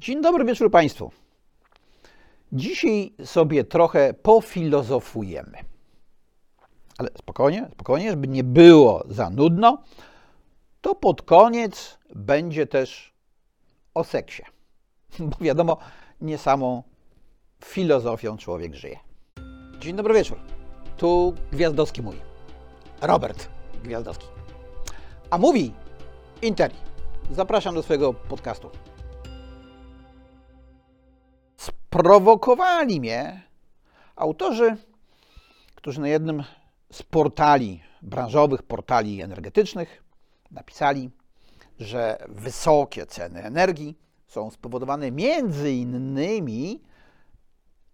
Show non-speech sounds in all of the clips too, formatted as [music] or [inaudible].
Dzień dobry wieczór Państwu. Dzisiaj sobie trochę pofilozofujemy. Ale spokojnie, spokojnie, żeby nie było za nudno, to pod koniec będzie też o seksie. [laughs] Bo wiadomo, nie samą filozofią człowiek żyje. Dzień dobry wieczór. Tu Gwiazdowski mówi. Robert Gwiazdowski. A mówi Interi. Zapraszam do swojego podcastu. Sprowokowali mnie autorzy, którzy na jednym z portali, branżowych portali energetycznych, napisali, że wysokie ceny energii są spowodowane między innymi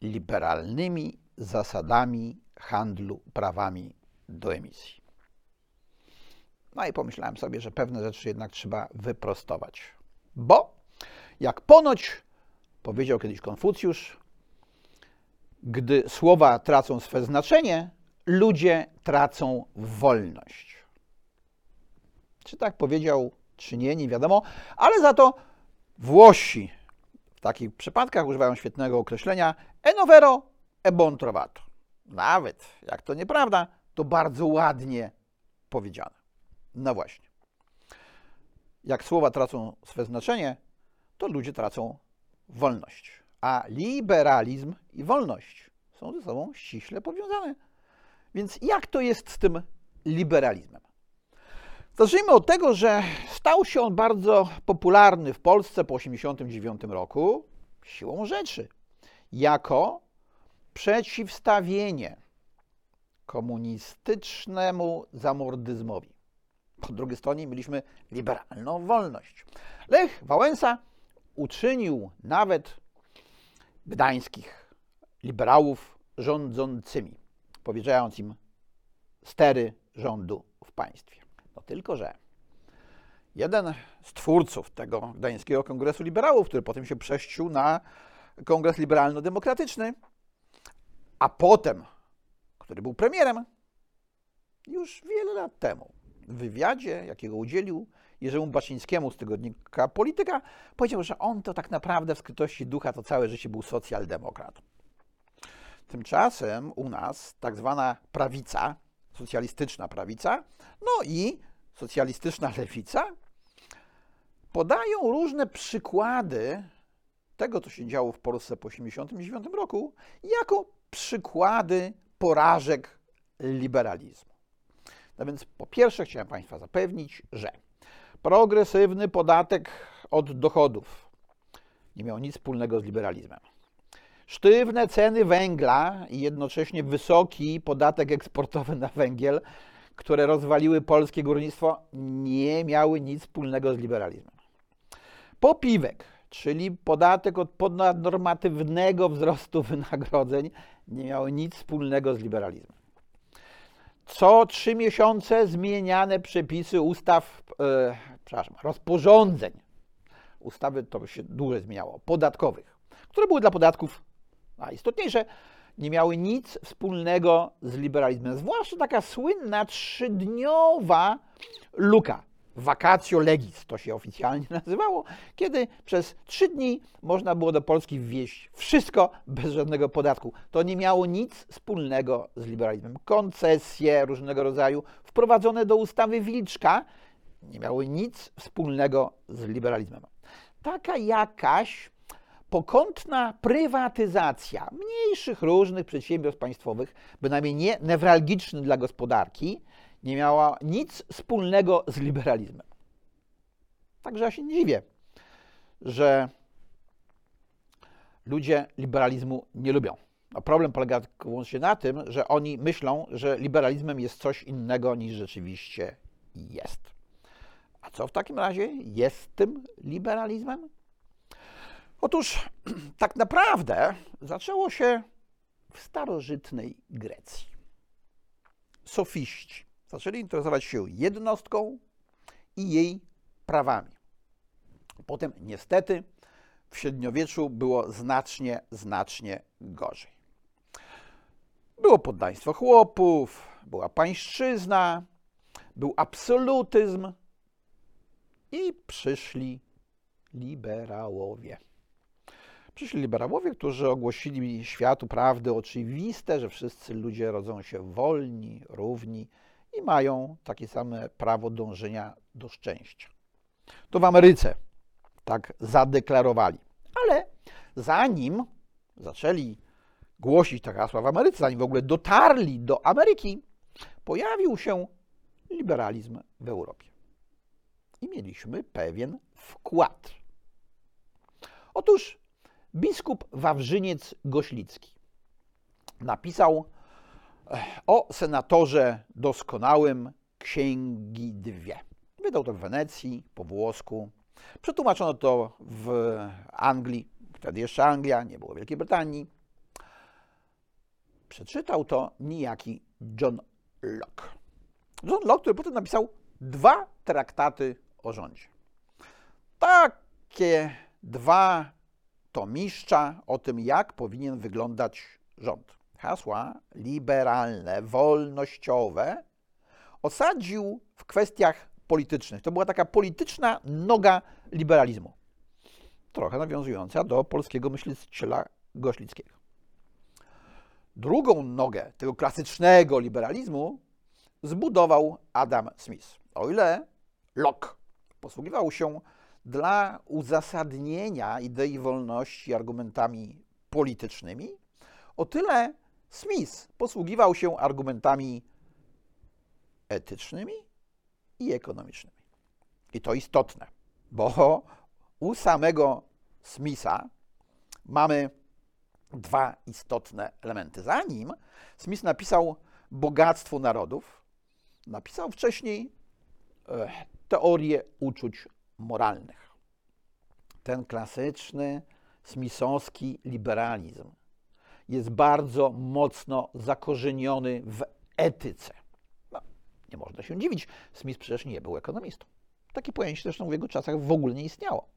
liberalnymi zasadami handlu prawami do emisji. No i pomyślałem sobie, że pewne rzeczy jednak trzeba wyprostować. Bo jak ponoć powiedział kiedyś Konfucjusz, gdy słowa tracą swe znaczenie, ludzie tracą wolność. Czy tak powiedział, czy nie, nie wiadomo, ale za to Włosi w takich przypadkach używają świetnego określenia enovero e bon trovato. Nawet jak to nieprawda, to bardzo ładnie powiedziane. No właśnie. Jak słowa tracą swe znaczenie, to ludzie tracą wolność. A liberalizm i wolność są ze sobą ściśle powiązane. Więc jak to jest z tym liberalizmem? Zacznijmy od tego, że stał się on bardzo popularny w Polsce po 1989 roku siłą rzeczy, jako przeciwstawienie komunistycznemu zamordyzmowi. Po drugiej stronie mieliśmy liberalną wolność. Lech Wałęsa uczynił nawet gdańskich liberałów rządzącymi, powierzając im stery rządu w państwie. No tylko, że jeden z twórców tego gdańskiego kongresu liberałów, który potem się przeszcił na kongres liberalno-demokratyczny, a potem, który był premierem, już wiele lat temu w wywiadzie, jakiego udzielił Jerzemu Baczyńskiemu z tygodnika Polityka, powiedział, że on to tak naprawdę w skrytości ducha to całe życie był socjaldemokratą. Tymczasem u nas tak zwana prawica, socjalistyczna prawica, no i socjalistyczna lewica podają różne przykłady tego, co się działo w Polsce po 1989 roku, jako przykłady porażek liberalizmu. No więc po pierwsze chciałem Państwa zapewnić, że progresywny podatek od dochodów nie miał nic wspólnego z liberalizmem. Sztywne ceny węgla i jednocześnie wysoki podatek eksportowy na węgiel, które rozwaliły polskie górnictwo, nie miały nic wspólnego z liberalizmem. Popiwek, czyli podatek od ponadnormatywnego wzrostu wynagrodzeń, nie miały nic wspólnego z liberalizmem co trzy miesiące zmieniane przepisy ustaw, e, przepraszam, rozporządzeń, ustawy to się dłużej zmieniało, podatkowych, które były dla podatków najistotniejsze, nie miały nic wspólnego z liberalizmem. Zwłaszcza taka słynna trzydniowa luka vacatio legis, to się oficjalnie [laughs] nazywało, kiedy przez trzy dni można było do Polski wwieźć wszystko bez żadnego podatku. To nie miało nic wspólnego z liberalizmem. Koncesje różnego rodzaju wprowadzone do ustawy Wilczka nie miały nic wspólnego z liberalizmem. Taka jakaś pokątna prywatyzacja mniejszych różnych przedsiębiorstw państwowych, bynajmniej nie newralgiczny dla gospodarki, nie miała nic wspólnego z liberalizmem. Także ja się nie dziwię, że ludzie liberalizmu nie lubią. No problem polega wyłącznie na tym, że oni myślą, że liberalizmem jest coś innego niż rzeczywiście jest. A co w takim razie jest tym liberalizmem? Otóż [clears throat] tak naprawdę zaczęło się w starożytnej Grecji. Sofiści zaczęli interesować się jednostką i jej prawami. Potem niestety w średniowieczu było znacznie, znacznie gorzej. Było poddaństwo chłopów, była pańszczyzna, był absolutyzm i przyszli liberałowie. Przyszli liberałowie, którzy ogłosili światu prawdy oczywiste, że wszyscy ludzie rodzą się wolni, równi i mają takie same prawo dążenia do szczęścia. To w Ameryce tak zadeklarowali. Ale zanim zaczęli głosić te hasła w Ameryce, zanim w ogóle dotarli do Ameryki, pojawił się liberalizm w Europie. Mieliśmy pewien wkład. Otóż biskup Wawrzyniec Goślicki napisał o senatorze doskonałym księgi dwie. Wydał to w Wenecji, po włosku. Przetłumaczono to w Anglii, wtedy jeszcze Anglia, nie było Wielkiej Brytanii. Przeczytał to niejaki John Locke. John Locke, który potem napisał dwa traktaty o rządzie. Takie dwa tomiszcza o tym, jak powinien wyglądać rząd. Hasła liberalne, wolnościowe osadził w kwestiach politycznych. To była taka polityczna noga liberalizmu. Trochę nawiązująca do polskiego myśliciela Goślickiego. Drugą nogę tego klasycznego liberalizmu zbudował Adam Smith. O ile Locke posługiwał się dla uzasadnienia idei wolności argumentami politycznymi, o tyle Smith posługiwał się argumentami etycznymi i ekonomicznymi. I to istotne, bo u samego Smitha mamy dwa istotne elementy. Zanim Smith napisał Bogactwo Narodów, napisał wcześniej e, teorię uczuć moralnych. Ten klasyczny smithowski liberalizm jest bardzo mocno zakorzeniony w etyce. No, nie można się dziwić, Smith przecież nie był ekonomistą. Takie pojęcie zresztą w jego czasach w ogóle nie istniało.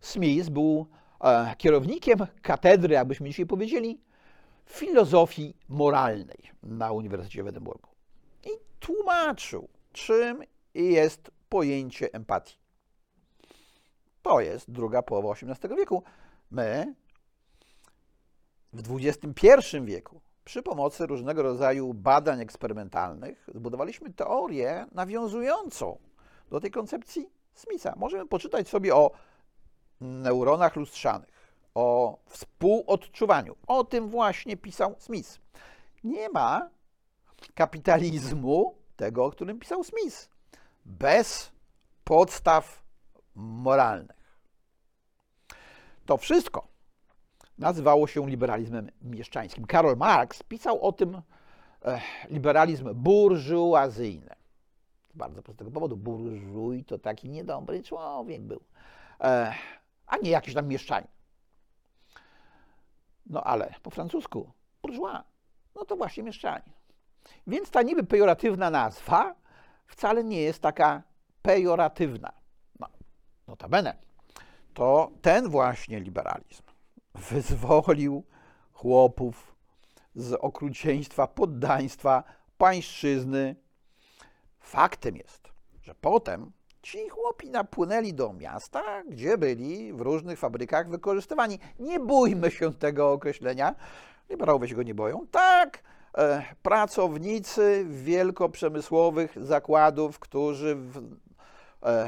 Smith był e, kierownikiem katedry, jakbyśmy dzisiaj powiedzieli, filozofii moralnej na Uniwersytecie w Edynburgu. I tłumaczył, czym jest pojęcie empatii. To jest druga połowa XVIII wieku. My w XXI wieku przy pomocy różnego rodzaju badań eksperymentalnych zbudowaliśmy teorię nawiązującą do tej koncepcji Smitha. Możemy poczytać sobie o neuronach lustrzanych, o współodczuwaniu. O tym właśnie pisał Smith. Nie ma kapitalizmu, tego, o którym pisał Smith, bez podstaw moralnych. To wszystko nazywało się liberalizmem mieszczańskim. Karol Marx pisał o tym e, liberalizm burżuazyjny. Z bardzo prostego powodu. Burżuj to taki niedobry człowiek był. E, a nie jakiś tam mieszczanin. No ale po francusku bourgeois, no to właśnie mieszczanin. Więc ta niby pejoratywna nazwa wcale nie jest taka pejoratywna. No, notabene, to ten właśnie liberalizm wyzwolił chłopów z okrucieństwa, poddaństwa, pańszczyzny. Faktem jest, że potem Ci chłopi napłynęli do miasta, gdzie byli w różnych fabrykach wykorzystywani. Nie bójmy się tego określenia. Liberałowie się go nie boją. Tak, pracownicy wielkoprzemysłowych zakładów, którzy w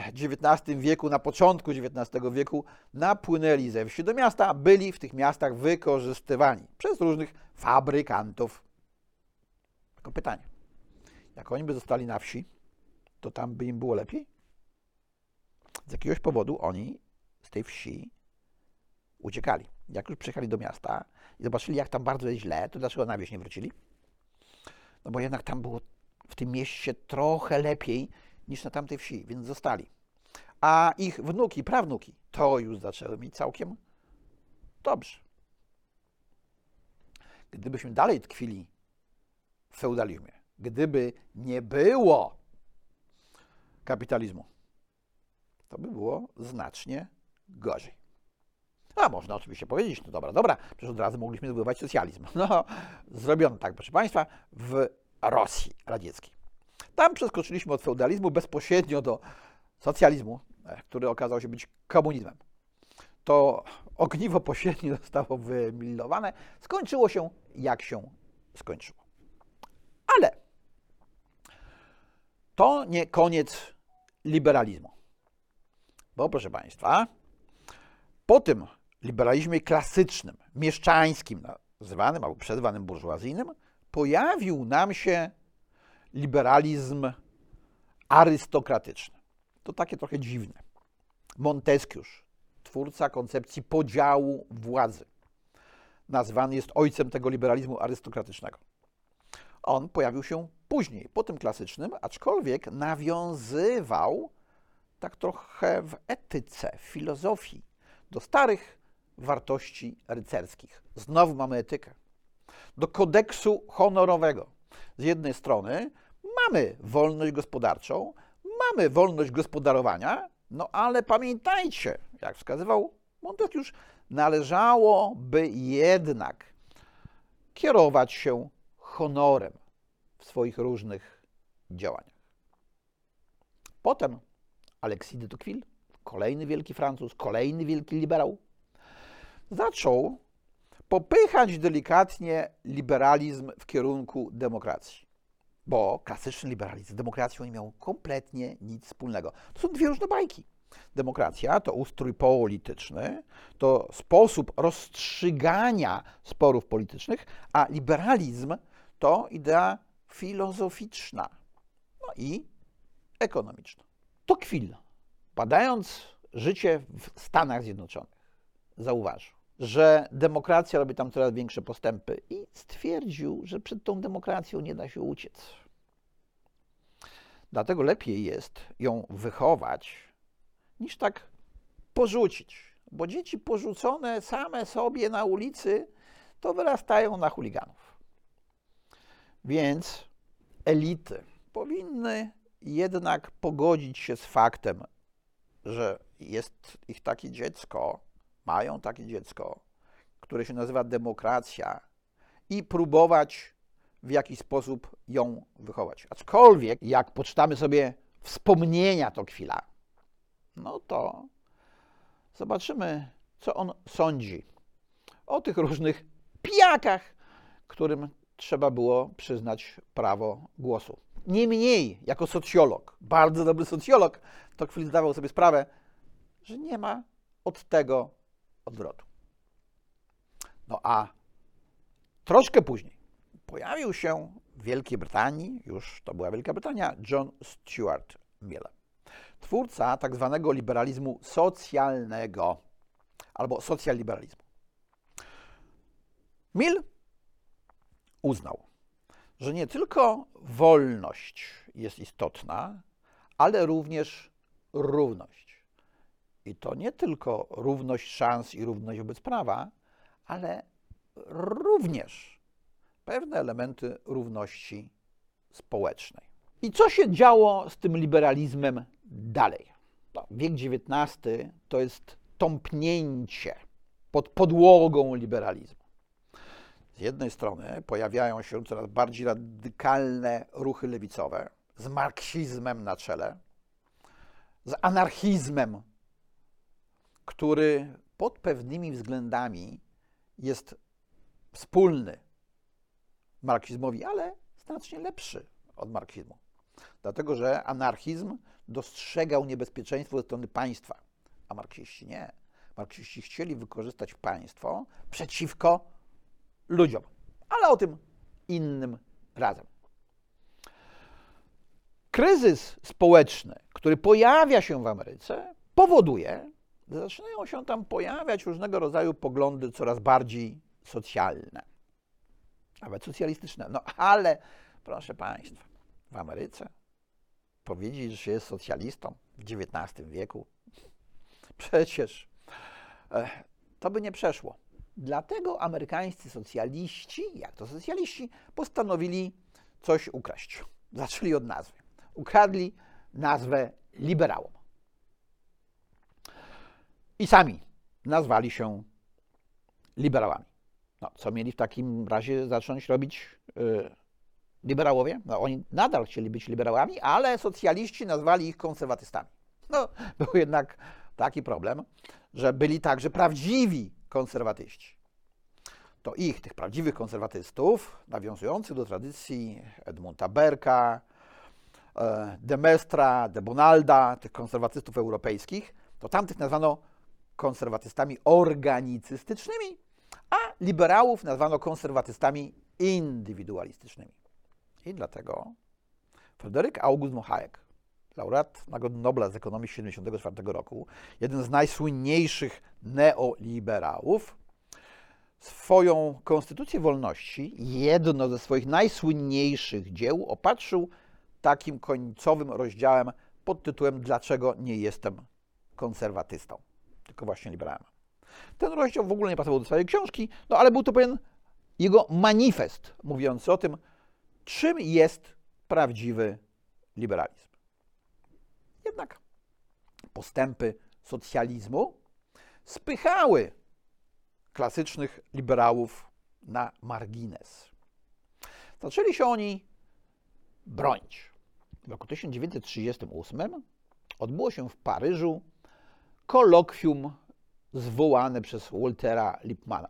XIX e, wieku, na początku XIX wieku napłynęli ze wsi do miasta, byli w tych miastach wykorzystywani przez różnych fabrykantów. Tylko pytanie, jak oni by zostali na wsi, to tam by im było lepiej? z jakiegoś powodu oni z tej wsi uciekali. Jak już przyjechali do miasta i zobaczyli, jak tam bardzo jest źle, to dlaczego na wieś nie wrócili? No bo jednak tam było w tym mieście trochę lepiej niż na tamtej wsi, więc zostali. A ich wnuki, prawnuki, to już zaczęły mieć całkiem dobrze. Gdybyśmy dalej tkwili w feudalizmie, gdyby nie było kapitalizmu, to by było znacznie gorzej. A można oczywiście powiedzieć, no dobra, dobra, przecież od razu mogliśmy zbudować socjalizm. [laughs] No, zrobiono tak, proszę Państwa, w Rosji radzieckiej. Tam przeskoczyliśmy od feudalizmu bezpośrednio do socjalizmu, e, który okazał się być komunizmem. To ogniwo pośrednie [laughs] zostało wymillowane, skończyło się jak się skończyło. Ale to nie koniec liberalizmu. Bo proszę Państwa, po tym liberalizmie klasycznym, mieszczańskim, nazywanym albo przezwanym burżuazyjnym, pojawił nam się liberalizm arystokratyczny. To takie trochę dziwne. Montesquieu, twórca koncepcji podziału władzy, nazwany jest ojcem tego liberalizmu arystokratycznego. On pojawił się później, po tym klasycznym, aczkolwiek nawiązywał tak trochę w etyce, w filozofii do starych wartości rycerskich. Znowu mamy etykę. Do kodeksu honorowego. Z jednej strony mamy wolność gospodarczą, mamy wolność gospodarowania, no ale pamiętajcie, jak wskazywał Montesquieu, należałoby jednak kierować się honorem w swoich różnych działaniach. Potem Alexis de Tocqueville, kolejny wielki Francuz, kolejny wielki liberał, zaczął popychać delikatnie liberalizm w kierunku demokracji. Bo klasyczny liberalizm z demokracją nie miał kompletnie nic wspólnego. To są dwie różne bajki. Demokracja to ustrój polityczny, to sposób rozstrzygania sporów politycznych, a liberalizm to idea filozoficzna no i ekonomiczna. Tocqueville, badając życie w Stanach Zjednoczonych, zauważył, że demokracja robi tam coraz większe postępy i stwierdził, że przed tą demokracją nie da się uciec. Dlatego lepiej jest ją wychować, niż tak porzucić. Bo dzieci porzucone same sobie na ulicy, to wyrastają na chuliganów. Więc elity powinny jednak pogodzić się z faktem, że jest ich takie dziecko, mają takie dziecko, które się nazywa demokracja i próbować w jakiś sposób ją wychować. Aczkolwiek, jak poczytamy sobie wspomnienia to chwila, no to zobaczymy, co on sądzi o tych różnych pijakach, którym trzeba było przyznać prawo głosu. Niemniej, jako socjolog, bardzo dobry socjolog, to chwilę zdawał sobie sprawę, że nie ma od tego odwrotu. No a troszkę później pojawił się w Wielkiej Brytanii, już to była Wielka Brytania, John Stuart Mill, twórca tak zwanego liberalizmu socjalnego albo socjaliberalizmu. Mill uznał, że nie tylko wolność jest istotna, ale również równość. I to nie tylko równość szans i równość wobec prawa, ale również pewne elementy równości społecznej. I co się działo z tym liberalizmem dalej? No, wiek XIX to jest tąpnięcie pod podłogą liberalizmu. Z jednej strony pojawiają się coraz bardziej radykalne ruchy lewicowe z marksizmem na czele, z anarchizmem, który pod pewnymi względami jest wspólny marksizmowi, ale znacznie lepszy od marksizmu. Dlatego, że anarchizm dostrzegał niebezpieczeństwo ze strony państwa, a marksiści nie. Marksiści chcieli wykorzystać państwo przeciwko ludziom. Ale o tym innym razem. Kryzys społeczny, który pojawia się w Ameryce, powoduje, zaczynają się tam pojawiać różnego rodzaju poglądy coraz bardziej socjalne, nawet socjalistyczne. No ale, proszę Państwa, w Ameryce powiedzieć, że się jest socjalistą w XIX wieku, przecież e, to by nie przeszło. Dlatego amerykańscy socjaliści, jak to socjaliści, postanowili coś ukraść. Zaczęli od nazwy. Ukradli nazwę liberałom. I sami nazwali się liberałami. No, co mieli w takim razie zacząć robić yy, liberałowie? No, oni nadal chcieli być liberałami, ale socjaliści nazwali ich konserwatystami. No, [laughs] był jednak taki problem, że byli także prawdziwi konserwatyści. To ich, tych prawdziwych konserwatystów, nawiązujących do tradycji Edmunda Berka, e, de Mestra, de Bonalda, tych konserwatystów europejskich, to tamtych nazwano konserwatystami organicystycznymi, a liberałów nazwano konserwatystami indywidualistycznymi. I dlatego Fryderyk August von laureat Nagrody Nobla z ekonomii 1974 roku, jeden z najsłynniejszych neoliberałów, swoją Konstytucję Wolności, jedno ze swoich najsłynniejszych dzieł, opatrzył takim końcowym rozdziałem pod tytułem Dlaczego nie jestem konserwatystą, tylko właśnie liberałem. Ten rozdział w ogóle nie pasował do swojej książki, no ale był to pewien jego manifest mówiący o tym, czym jest prawdziwy liberalizm. Jednak postępy socjalizmu spychały klasycznych liberałów na margines. Zaczęli się oni bronić. W roku 1938 odbyło się w Paryżu kolokwium zwołane przez Waltera Lippmana.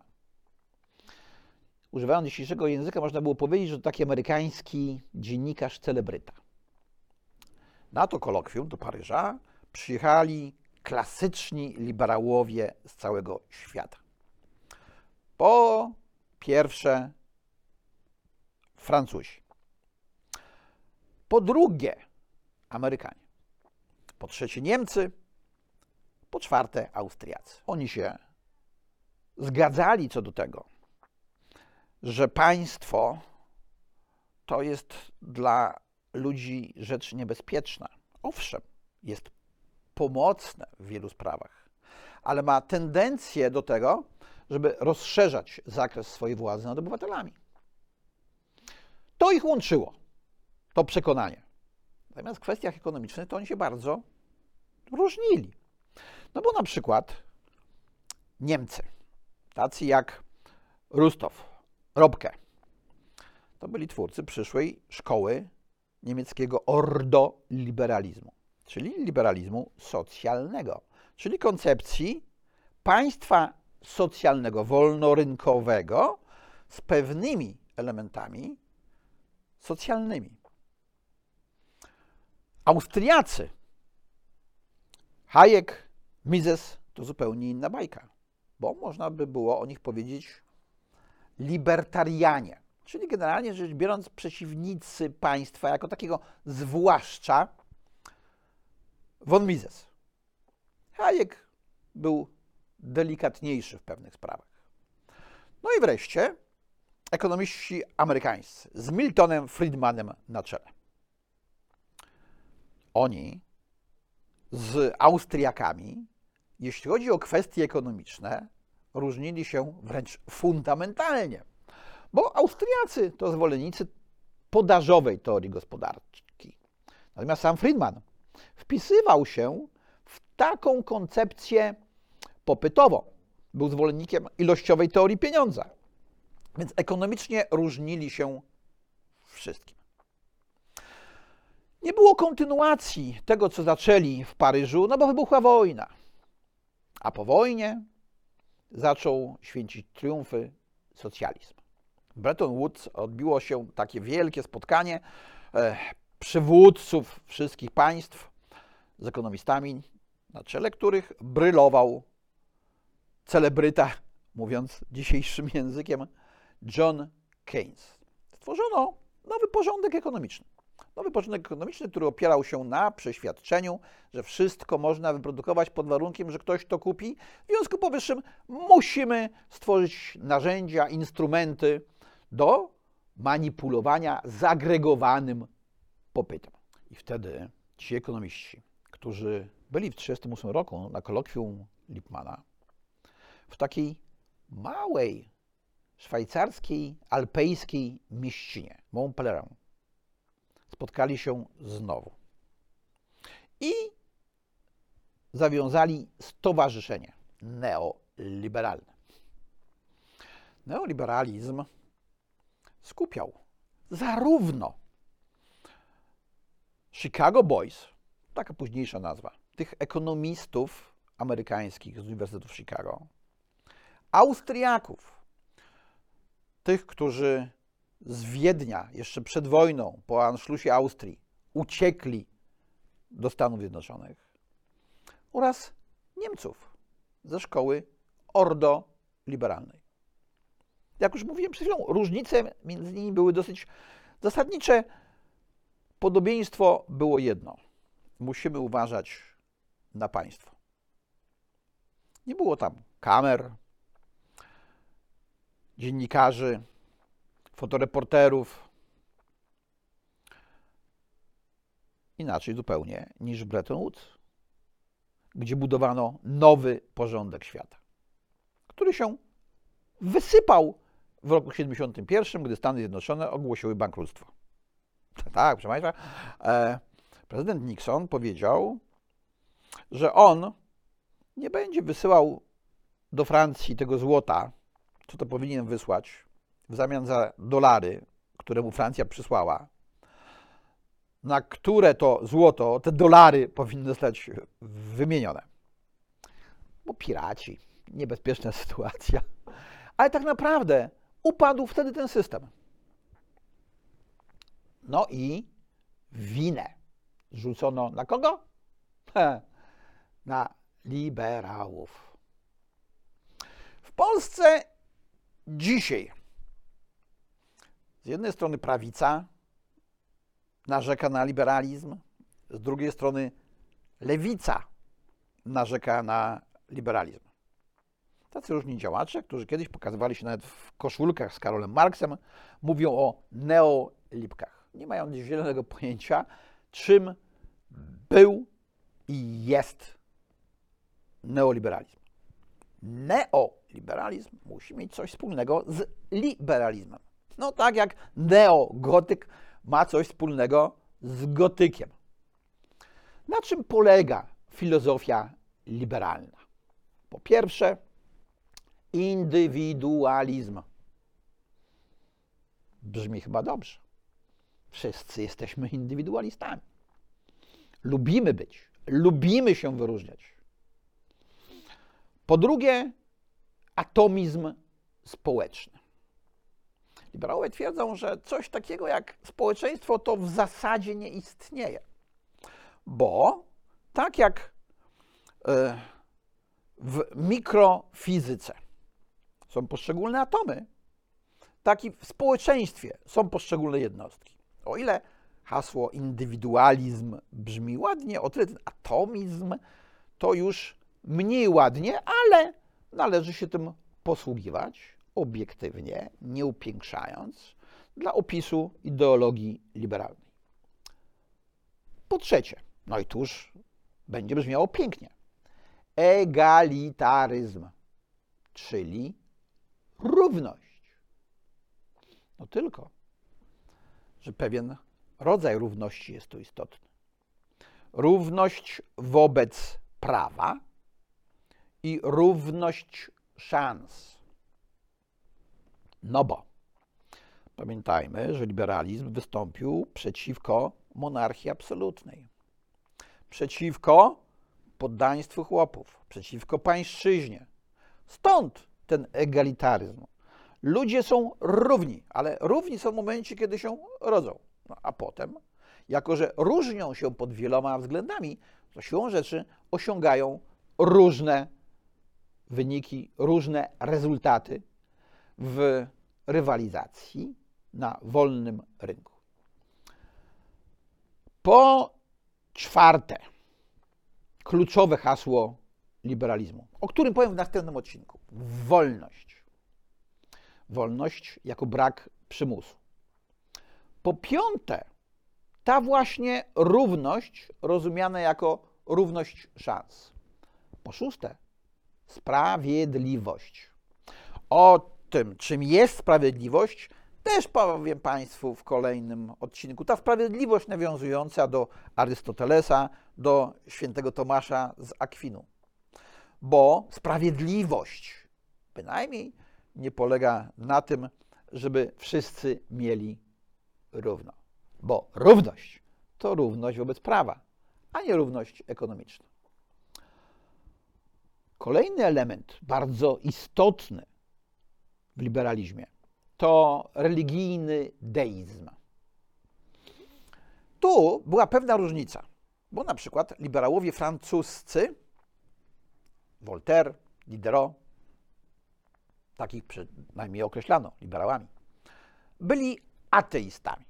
Używając dzisiejszego języka, można było powiedzieć, że to taki amerykański dziennikarz celebryta. Na to kolokwium do Paryża przyjechali klasyczni liberałowie z całego świata. Po pierwsze, Francuzi. Po drugie, Amerykanie. Po trzecie, Niemcy. Po czwarte, Austriacy. Oni się zgadzali co do tego, że państwo to jest dla ludzi rzecz niebezpieczna. Owszem, jest pomocne w wielu sprawach, ale ma tendencję do tego, żeby rozszerzać zakres swojej władzy nad obywatelami. To ich łączyło, to przekonanie. Natomiast w kwestiach ekonomicznych to oni się bardzo różnili. No bo na przykład Niemcy, tacy jak Rustow, Robke, to byli twórcy przyszłej szkoły niemieckiego ordoliberalizmu, czyli liberalizmu socjalnego, czyli koncepcji państwa socjalnego, wolnorynkowego z pewnymi elementami socjalnymi. Austriacy, Hayek, Mises to zupełnie inna bajka, bo można by było o nich powiedzieć libertarianie, czyli generalnie rzecz biorąc przeciwnicy państwa jako takiego, zwłaszcza von Mises. Hayek był delikatniejszy w pewnych sprawach. No i wreszcie ekonomiści amerykańscy z Miltonem Friedmanem na czele. Oni z Austriakami, jeśli chodzi o kwestie ekonomiczne, różnili się wręcz fundamentalnie, bo Austriacy to zwolennicy podażowej teorii gospodarki. Natomiast sam Friedman wpisywał się w taką koncepcję popytową. Był zwolennikiem ilościowej teorii pieniądza. Więc ekonomicznie różnili się wszystkim. Nie było kontynuacji tego, co zaczęli w Paryżu, no bo wybuchła wojna. A po wojnie zaczął święcić triumfy socjalizm. W Bretton Woods odbiło się takie wielkie spotkanie e, przywódców wszystkich państw z ekonomistami, na czele których brylował celebryta, mówiąc dzisiejszym językiem, John Keynes. Stworzono nowy porządek ekonomiczny. Nowy porządek ekonomiczny, który opierał się na przeświadczeniu, że wszystko można wyprodukować pod warunkiem, że ktoś to kupi. W związku powyższym musimy stworzyć narzędzia, instrumenty do manipulowania zagregowanym popytem. I wtedy ci ekonomiści, którzy byli w 1938 roku na kolokwium Lipmana, w takiej małej szwajcarskiej, alpejskiej mieścinie, Montpellier, spotkali się znowu. I zawiązali stowarzyszenie neoliberalne. Neoliberalizm skupiał zarówno Chicago Boys, taka późniejsza nazwa, tych ekonomistów amerykańskich z Uniwersytetu w Chicago, Austriaków, tych, którzy z Wiednia jeszcze przed wojną, po Anschlussie Austrii, uciekli do Stanów Zjednoczonych, oraz Niemców ze szkoły Ordo Liberalnej. Jak już mówiłem przed chwilą, różnice między nimi były dosyć zasadnicze. Podobieństwo było jedno. Musimy uważać na państwo. Nie było tam kamer, dziennikarzy, fotoreporterów. Inaczej zupełnie niż Bretton Woods, gdzie budowano nowy porządek świata, który się wysypał w roku 1971, gdy Stany Zjednoczone ogłosiły bankructwo. [laughs] Tak, proszę Państwa, e, prezydent Nixon powiedział, że on nie będzie wysyłał do Francji tego złota, co to powinien wysłać w zamian za dolary, które mu Francja przysłała, na które to złoto, te dolary powinny zostać wymienione. Bo piraci, niebezpieczna [laughs] sytuacja. Ale tak naprawdę upadł wtedy ten system. No i winę rzucono na kogo? Na liberałów. W Polsce dzisiaj z jednej strony prawica narzeka na liberalizm, z drugiej strony lewica narzeka na liberalizm. Tacy różni działacze, którzy kiedyś pokazywali się nawet w koszulkach z Karolem Marksem, mówią o neolibkach. Nie mają zielonego pojęcia, czym był i jest neoliberalizm. Neoliberalizm musi mieć coś wspólnego z liberalizmem. No tak jak neogotyk ma coś wspólnego z gotykiem. Na czym polega filozofia liberalna? Po pierwsze, indywidualizm. Brzmi chyba dobrze. Wszyscy jesteśmy indywidualistami. Lubimy być, lubimy się wyróżniać. Po drugie, atomizm społeczny. Liberałowie twierdzą, że coś takiego jak społeczeństwo to w zasadzie nie istnieje, bo tak jak e, w mikrofizyce są poszczególne atomy, tak i w społeczeństwie są poszczególne jednostki. O ile hasło indywidualizm brzmi ładnie, o tyle ten atomizm to już mniej ładnie, ale należy się tym posługiwać obiektywnie, nie upiększając, dla opisu ideologii liberalnej. Po trzecie, no i tuż będzie brzmiało pięknie, egalitaryzm, czyli równość. No tylko, że pewien rodzaj równości jest tu istotny. Równość wobec prawa i równość szans. No bo pamiętajmy, że liberalizm wystąpił przeciwko monarchii absolutnej, przeciwko poddaństwu chłopów, przeciwko pańszczyźnie. Stąd ten egalitaryzm. Ludzie są równi, ale równi są w momencie, kiedy się rodzą. No, a potem, jako że różnią się pod wieloma względami, to siłą rzeczy osiągają różne wyniki, różne rezultaty w rywalizacji na wolnym rynku. Po czwarte, kluczowe hasło liberalizmu, o którym powiem w następnym odcinku. Wolność. Wolność jako brak przymusu. Po piąte, ta właśnie równość rozumiana jako równość szans. Po szóste, sprawiedliwość. O tym, czym jest sprawiedliwość, też powiem Państwu w kolejnym odcinku. Ta sprawiedliwość nawiązująca do Arystotelesa, do świętego Tomasza z Akwinu. Bo sprawiedliwość bynajmniej nie polega na tym, żeby wszyscy mieli równo. Bo równość to równość wobec prawa, a nie równość ekonomiczna. Kolejny element, bardzo istotny w liberalizmie, to religijny deizm. Tu była pewna różnica, bo na przykład liberałowie francuscy, Voltaire, Diderot, takich przynajmniej określano liberałami, byli ateistami.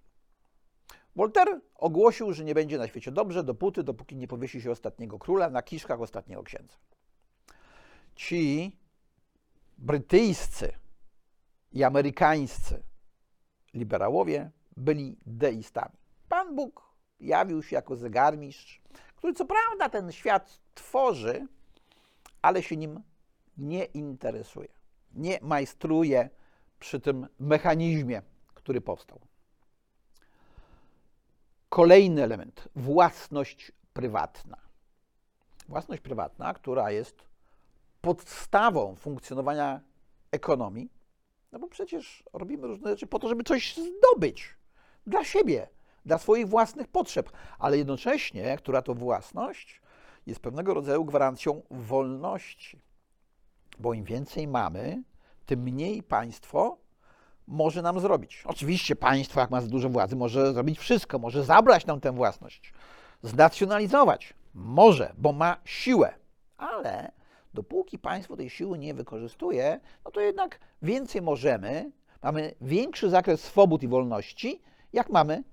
Voltaire ogłosił, że nie będzie na świecie dobrze dopóty, dopóki nie powiesi się ostatniego króla na kiszkach ostatniego księdza. Ci brytyjscy i amerykańscy liberałowie byli deistami. Pan Bóg jawił się jako zegarmistrz, który co prawda ten świat tworzy, ale się nim nie interesuje, nie majstruje przy tym mechanizmie, który powstał. Kolejny element własność prywatna. Własność prywatna, która jest podstawą funkcjonowania ekonomii, no bo przecież robimy różne rzeczy po to, żeby coś zdobyć dla siebie, dla swoich własnych potrzeb, ale jednocześnie, która to własność jest pewnego rodzaju gwarancją wolności. Bo im więcej mamy, tym mniej państwo może nam zrobić. Oczywiście państwo, jak ma za dużo władzy, może zrobić wszystko, może zabrać nam tę własność, znacjonalizować. Może, bo ma siłę, ale dopóki państwo tej siły nie wykorzystuje, no to jednak więcej możemy, mamy większy zakres swobód i wolności, jak mamy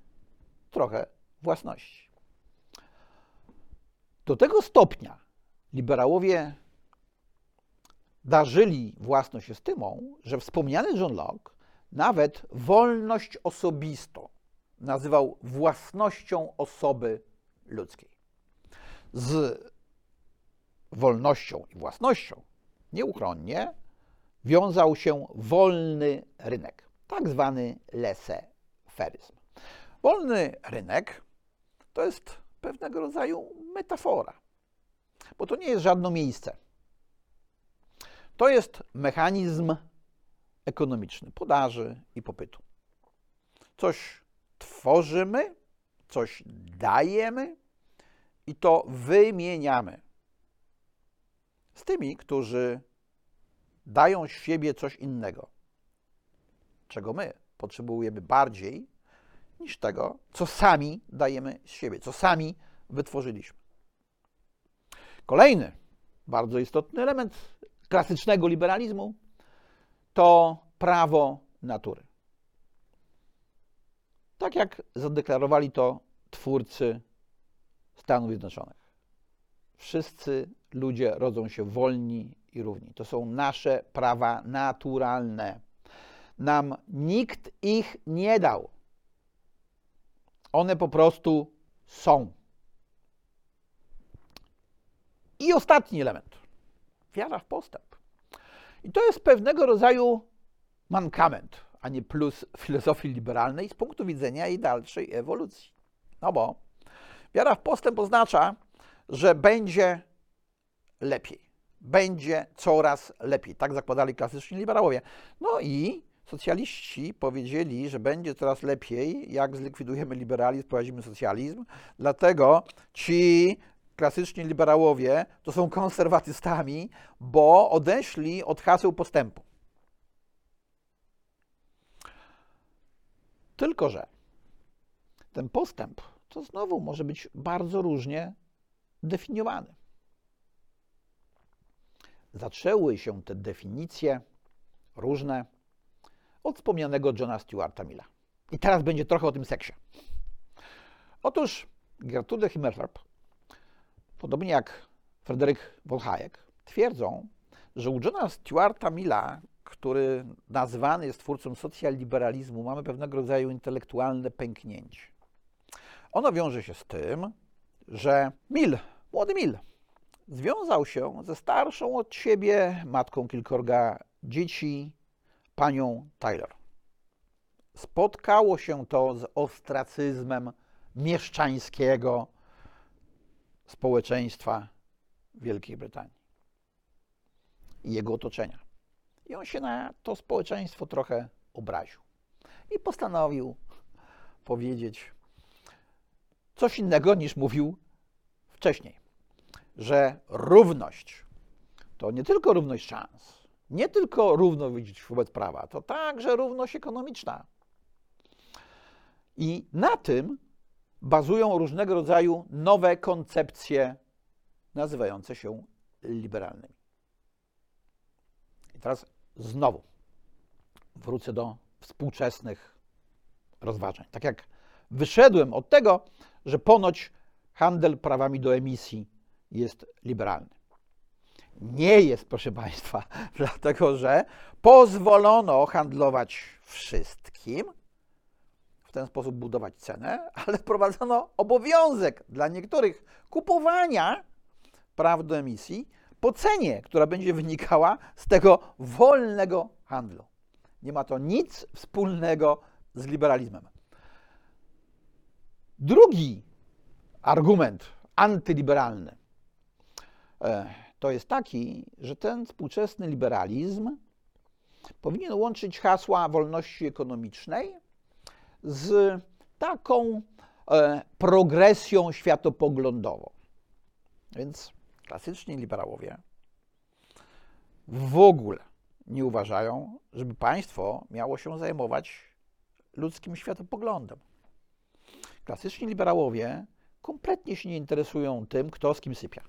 trochę własności. Do tego stopnia liberałowie darzyli własność estymą, że wspomniany John Locke nawet wolność osobistą nazywał własnością osoby ludzkiej. Z wolnością i własnością nieuchronnie wiązał się wolny rynek, tak zwany laissez-faireizm. Wolny rynek to jest pewnego rodzaju metafora, bo to nie jest żadne miejsce. To jest mechanizm ekonomiczny podaży i popytu. Coś tworzymy, coś dajemy i to wymieniamy z tymi, którzy dają z siebie coś innego, czego my potrzebujemy bardziej niż tego, co sami dajemy z siebie, co sami wytworzyliśmy. Kolejny bardzo istotny element klasycznego liberalizmu to prawo natury. Tak jak zadeklarowali to twórcy Stanów Zjednoczonych. Wszyscy ludzie rodzą się wolni i równi. To są nasze prawa naturalne. Nam nikt ich nie dał. One po prostu są. I ostatni element. Wiara w postęp. I to jest pewnego rodzaju mankament, a nie plus filozofii liberalnej z punktu widzenia jej dalszej ewolucji. No bo wiara w postęp oznacza, że będzie lepiej. Będzie coraz lepiej. Tak zakładali klasyczni liberałowie. No i socjaliści powiedzieli, że będzie coraz lepiej, jak zlikwidujemy liberalizm, prowadzimy socjalizm. Dlatego ci klasyczni liberałowie to są konserwatystami, bo odeszli od haseł postępu. Tylko, że ten postęp to znowu może być bardzo różnie definiowany. Zaczęły się te definicje różne od wspomnianego Johna Stewarta Milla. I teraz będzie trochę o tym seksie. Otóż Gertrude Himmelfarb, podobnie jak Fryderyk von twierdzą, że u Johna Stewarta Milla, który nazwany jest twórcą socjaliberalizmu, mamy pewnego rodzaju intelektualne pęknięcie. Ono wiąże się z tym, że Mill, młody Mill, związał się ze starszą od siebie matką kilkorga dzieci, panią Tyler. Spotkało się to z ostracyzmem mieszczańskiego społeczeństwa Wielkiej Brytanii i jego otoczenia. I on się na to społeczeństwo trochę obraził i postanowił powiedzieć coś innego niż mówił wcześniej, że równość to nie tylko równość szans, nie tylko równość wobec prawa, to także równość ekonomiczna. I na tym bazują różnego rodzaju nowe koncepcje nazywające się liberalnymi. I teraz znowu wrócę do współczesnych rozważań. Tak jak wyszedłem od tego, że ponoć handel prawami do emisji jest liberalny. Nie jest, proszę Państwa, [laughs] dlatego że pozwolono handlować wszystkim, w ten sposób budować cenę, ale wprowadzono obowiązek dla niektórych kupowania praw do emisji po cenie, która będzie wynikała z tego wolnego handlu. Nie ma to nic wspólnego z liberalizmem. Drugi argument antyliberalny e, to jest taki, że ten współczesny liberalizm powinien łączyć hasła wolności ekonomicznej z taką e, progresją światopoglądową. Więc klasyczni liberałowie w ogóle nie uważają, żeby państwo miało się zajmować ludzkim światopoglądem. Klasyczni liberałowie kompletnie się nie interesują tym, kto z kim sypia.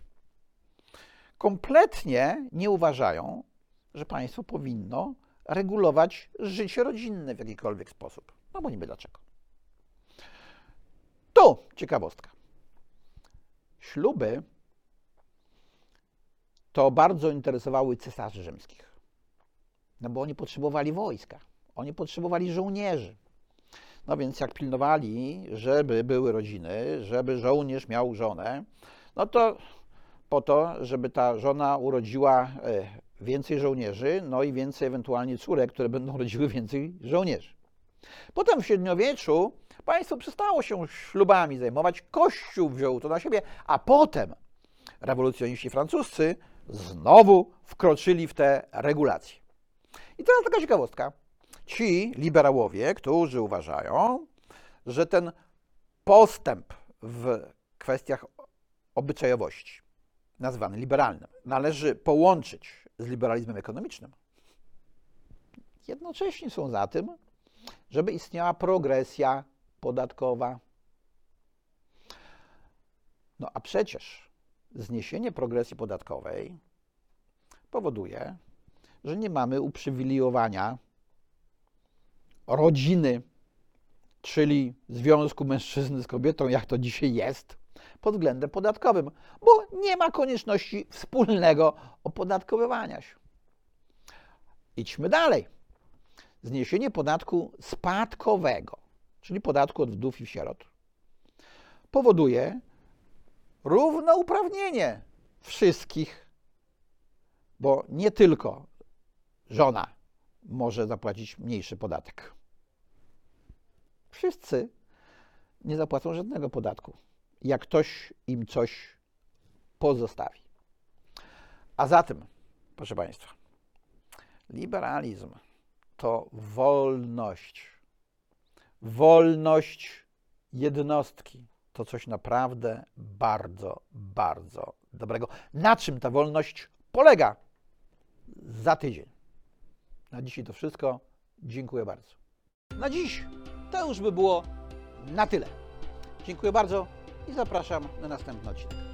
Kompletnie nie uważają, że państwo powinno regulować życie rodzinne w jakikolwiek sposób. No bo niby dlaczego. Tu ciekawostka. Śluby to bardzo interesowały cesarzy rzymskich. No bo oni potrzebowali wojska, oni potrzebowali żołnierzy. No więc jak pilnowali, żeby były rodziny, żeby żołnierz miał żonę, no to po to, żeby ta żona urodziła e, więcej żołnierzy, no i więcej ewentualnie córek, które będą rodziły więcej żołnierzy. Potem w średniowieczu państwo przestało się ślubami zajmować, Kościół wziął to na siebie, a potem rewolucjoniści francuscy znowu wkroczyli w te regulacje. I teraz taka ciekawostka. Ci liberałowie, którzy uważają, że ten postęp w kwestiach obyczajowości, nazwany liberalnym, należy połączyć z liberalizmem ekonomicznym, jednocześnie są za tym, żeby istniała progresja podatkowa. No a przecież zniesienie progresji podatkowej powoduje, że nie mamy uprzywilejowania rodziny, czyli związku mężczyzny z kobietą, jak to dzisiaj jest, pod względem podatkowym, bo nie ma konieczności wspólnego opodatkowywania się. Idźmy dalej. Zniesienie podatku spadkowego, czyli podatku od wdów i sierot, powoduje równouprawnienie wszystkich, bo nie tylko żona może zapłacić mniejszy podatek. Wszyscy nie zapłacą żadnego podatku, jak ktoś im coś pozostawi. A zatem, proszę Państwa, liberalizm to wolność. Wolność jednostki to coś naprawdę bardzo, bardzo dobrego. Na czym ta wolność polega? Za tydzień. Na dzisiaj to wszystko. Dziękuję bardzo. Na dziś to już by było na tyle. Dziękuję bardzo i zapraszam na następny odcinek.